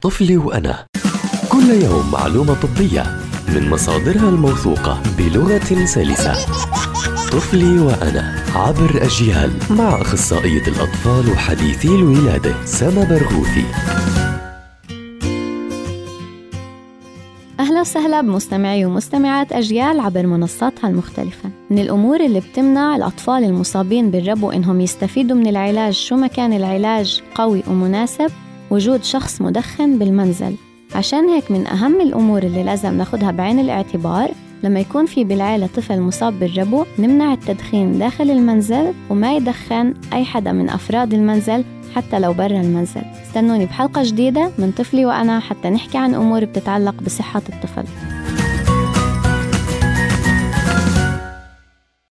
طفلي وأنا. كل يوم معلومة طبية من مصادرها الموثوقة بلغة سلسة. طفلي وأنا عبر أجيال مع أخصائية الأطفال وحديثي الولادة سما برغوثي. أهلا وسهلا بمستمعي ومستمعات أجيال عبر منصاتها المختلفة. من الأمور اللي بتمنع الأطفال المصابين بالربو إنهم يستفيدوا من العلاج شو ما كان العلاج قوي ومناسب وجود شخص مدخن بالمنزل. عشان هيك من أهم الأمور اللي لازم ناخدها بعين الاعتبار لما يكون في بالعيلة طفل مصاب بالربو نمنع التدخين داخل المنزل وما يدخن أي حدا من أفراد المنزل حتى لو برا المنزل. استنوني بحلقة جديدة من طفلي وأنا حتى نحكي عن أمور بتتعلق بصحة الطفل.